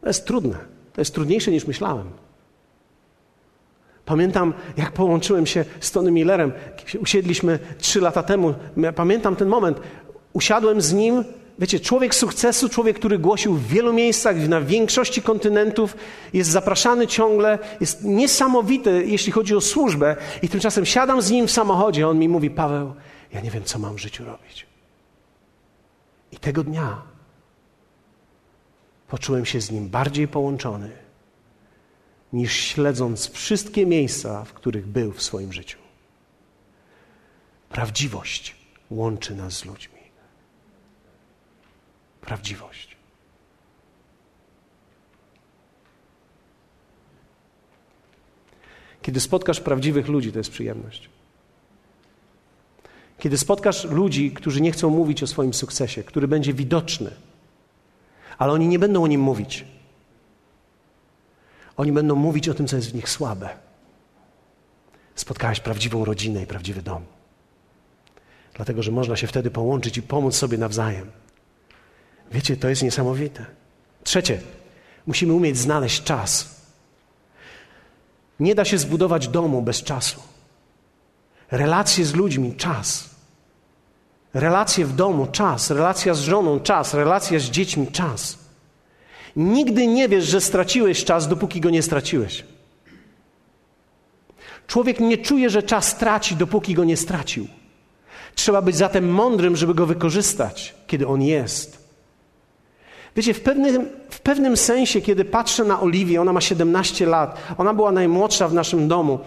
To jest trudne. To jest trudniejsze niż myślałem. Pamiętam, jak połączyłem się z Tony Millerem. Usiedliśmy trzy lata temu. Pamiętam ten moment. Usiadłem z nim. Wiecie, człowiek sukcesu, człowiek, który głosił w wielu miejscach, na większości kontynentów, jest zapraszany ciągle, jest niesamowity, jeśli chodzi o służbę. I tymczasem siadam z nim w samochodzie, a on mi mówi: Paweł, ja nie wiem, co mam w życiu robić. I tego dnia poczułem się z nim bardziej połączony niż śledząc wszystkie miejsca, w których był w swoim życiu. Prawdziwość łączy nas z ludźmi. Prawdziwość. Kiedy spotkasz prawdziwych ludzi, to jest przyjemność. Kiedy spotkasz ludzi, którzy nie chcą mówić o swoim sukcesie, który będzie widoczny, ale oni nie będą o nim mówić. Oni będą mówić o tym, co jest w nich słabe. Spotkałeś prawdziwą rodzinę i prawdziwy dom. Dlatego, że można się wtedy połączyć i pomóc sobie nawzajem. Wiecie, to jest niesamowite. Trzecie, musimy umieć znaleźć czas. Nie da się zbudować domu bez czasu. Relacje z ludźmi, czas. Relacje w domu, czas. Relacja z żoną, czas. Relacja z dziećmi, czas. Nigdy nie wiesz, że straciłeś czas, dopóki go nie straciłeś. Człowiek nie czuje, że czas traci, dopóki go nie stracił. Trzeba być zatem mądrym, żeby go wykorzystać, kiedy on jest. Wiecie, w pewnym, w pewnym sensie, kiedy patrzę na Oliwię, ona ma 17 lat, ona była najmłodsza w naszym domu,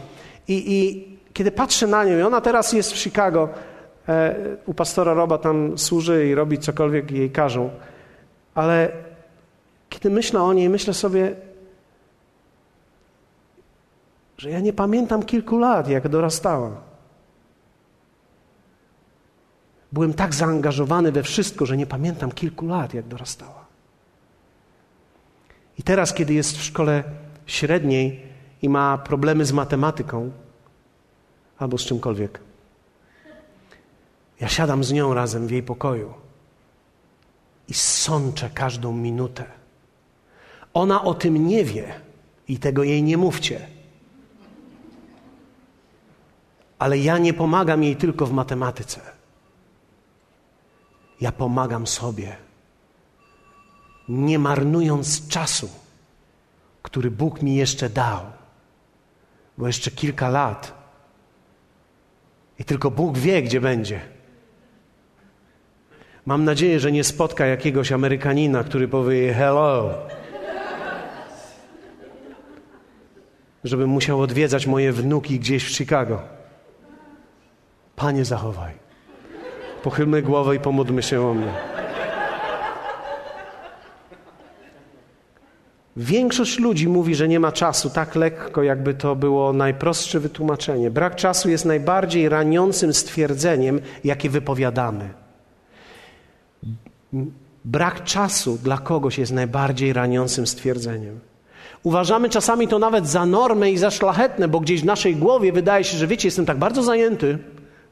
i, i kiedy patrzę na nią, i ona teraz jest w Chicago, e, u pastora Roba tam służy i robi cokolwiek jej każą, ale kiedy myślę o niej, myślę sobie, że ja nie pamiętam kilku lat, jak dorastała. Byłem tak zaangażowany we wszystko, że nie pamiętam kilku lat, jak dorastała. I teraz, kiedy jest w szkole średniej i ma problemy z matematyką albo z czymkolwiek, ja siadam z nią razem w jej pokoju i sączę każdą minutę ona o tym nie wie i tego jej nie mówcie. Ale ja nie pomagam jej tylko w matematyce. Ja pomagam sobie, nie marnując czasu, który Bóg mi jeszcze dał, bo jeszcze kilka lat i tylko Bóg wie, gdzie będzie. Mam nadzieję, że nie spotka jakiegoś Amerykanina, który powie hello. żebym musiał odwiedzać moje wnuki gdzieś w Chicago. Panie, zachowaj. Pochylmy głowę i pomódlmy się o mnie. Większość ludzi mówi, że nie ma czasu tak lekko, jakby to było najprostsze wytłumaczenie. Brak czasu jest najbardziej raniącym stwierdzeniem, jakie wypowiadamy. Brak czasu dla kogoś jest najbardziej raniącym stwierdzeniem. Uważamy czasami to nawet za normę i za szlachetne, bo gdzieś w naszej głowie wydaje się, że wiecie, jestem tak bardzo zajęty,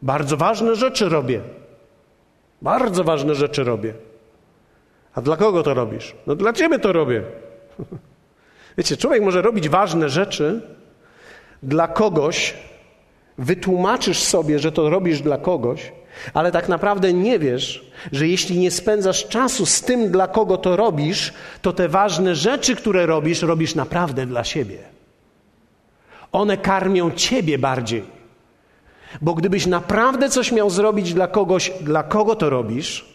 bardzo ważne rzeczy robię. Bardzo ważne rzeczy robię. A dla kogo to robisz? No dla ciebie to robię. Wiecie, człowiek może robić ważne rzeczy dla kogoś, wytłumaczysz sobie, że to robisz dla kogoś, ale tak naprawdę nie wiesz, że jeśli nie spędzasz czasu z tym, dla kogo to robisz, to te ważne rzeczy, które robisz, robisz naprawdę dla siebie. One karmią ciebie bardziej. Bo gdybyś naprawdę coś miał zrobić dla kogoś, dla kogo to robisz,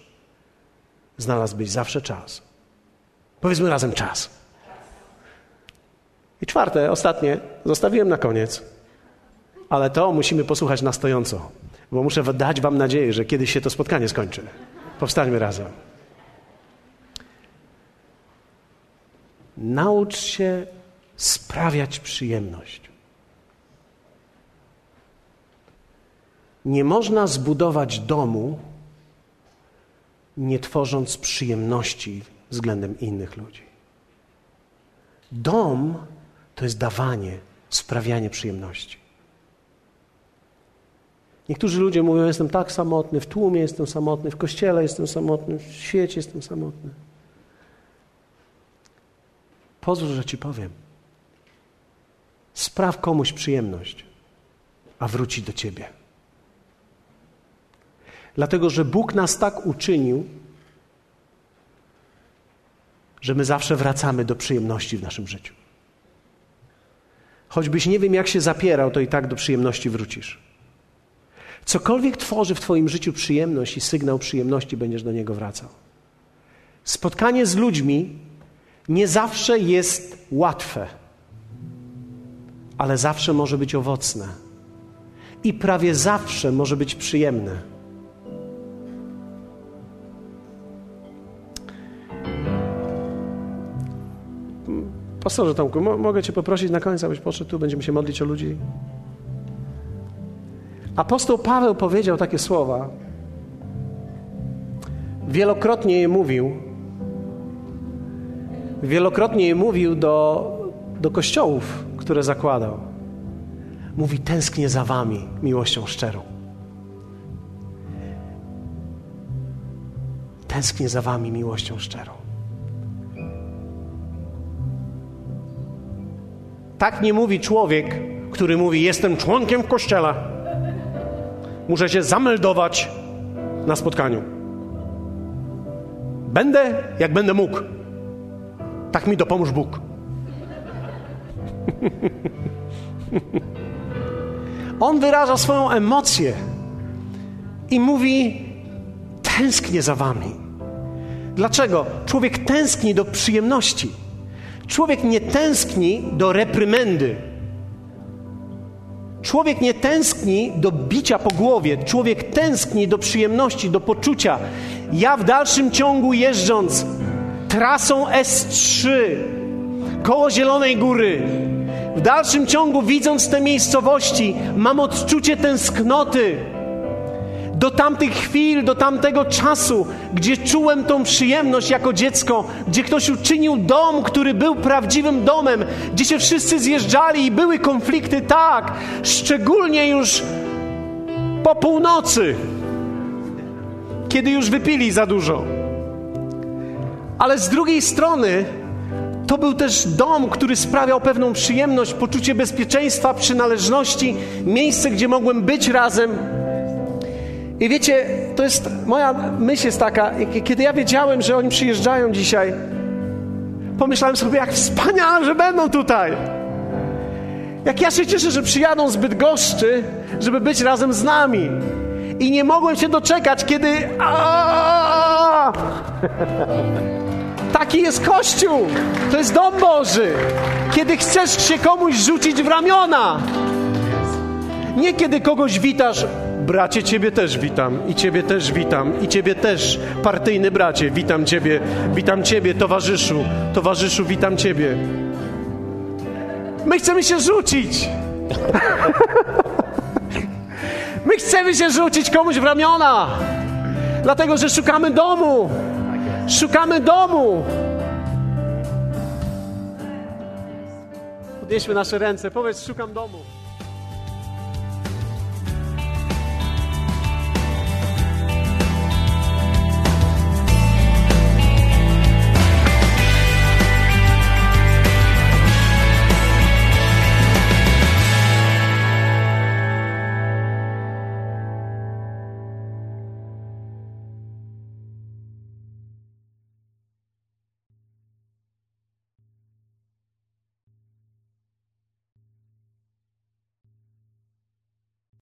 znalazłbyś zawsze czas. Powiedzmy razem czas. I czwarte, ostatnie, zostawiłem na koniec, ale to musimy posłuchać na stojąco, bo muszę dać Wam nadzieję, że kiedyś się to spotkanie skończy. Powstańmy razem. Naucz się sprawiać przyjemność. Nie można zbudować domu, nie tworząc przyjemności względem innych ludzi. Dom to jest dawanie, sprawianie przyjemności. Niektórzy ludzie mówią: Jestem tak samotny, w tłumie jestem samotny, w kościele jestem samotny, w świecie jestem samotny. Pozwól, że ci powiem. Spraw komuś przyjemność, a wróci do ciebie. Dlatego, że Bóg nas tak uczynił, że my zawsze wracamy do przyjemności w naszym życiu. Choćbyś nie wiem, jak się zapierał, to i tak do przyjemności wrócisz. Cokolwiek tworzy w Twoim życiu przyjemność i sygnał przyjemności, będziesz do niego wracał. Spotkanie z ludźmi nie zawsze jest łatwe, ale zawsze może być owocne i prawie zawsze może być przyjemne. Pastorze Tomku, mo mogę Cię poprosić na koniec, abyś poszedł tu, będziemy się modlić o ludzi. Apostoł Paweł powiedział takie słowa. Wielokrotnie je mówił. Wielokrotnie je mówił do, do kościołów, które zakładał. Mówi: Tęsknię za Wami miłością szczerą. Tęsknię za Wami miłością szczerą. Tak nie mówi człowiek, który mówi: Jestem członkiem w kościele. Muszę się zameldować na spotkaniu. Będę, jak będę mógł. Tak mi dopomóż Bóg. On wyraża swoją emocję i mówi: Tęsknię za wami. Dlaczego? Człowiek tęskni do przyjemności. Człowiek nie tęskni do reprymendy. Człowiek nie tęskni do bicia po głowie, człowiek tęskni do przyjemności, do poczucia. Ja w dalszym ciągu jeżdżąc trasą S3 koło Zielonej Góry, w dalszym ciągu widząc te miejscowości, mam odczucie tęsknoty do tamtych chwil, do tamtego czasu, gdzie czułem tą przyjemność jako dziecko, gdzie ktoś uczynił dom, który był prawdziwym domem, gdzie się wszyscy zjeżdżali i były konflikty, tak, szczególnie już po północy, kiedy już wypili za dużo. Ale z drugiej strony, to był też dom, który sprawiał pewną przyjemność, poczucie bezpieczeństwa, przynależności, miejsce, gdzie mogłem być razem. I wiecie, to jest moja myśl jest taka, kiedy ja wiedziałem, że oni przyjeżdżają dzisiaj, pomyślałem sobie, jak wspaniale, że będą tutaj. Jak ja się cieszę, że przyjadą zbyt goszczy, żeby być razem z nami. I nie mogłem się doczekać, kiedy. Taki jest Kościół. To jest dom Boży. Kiedy chcesz się komuś rzucić w ramiona. Nie kiedy kogoś witasz Bracie, Ciebie też witam i Ciebie też witam i Ciebie też, partyjny bracie, witam Ciebie, witam Ciebie, towarzyszu, towarzyszu, witam Ciebie. My chcemy się rzucić. My chcemy się rzucić komuś w ramiona, dlatego że szukamy domu. Szukamy domu. Podnieśmy nasze ręce, powiedz, szukam domu.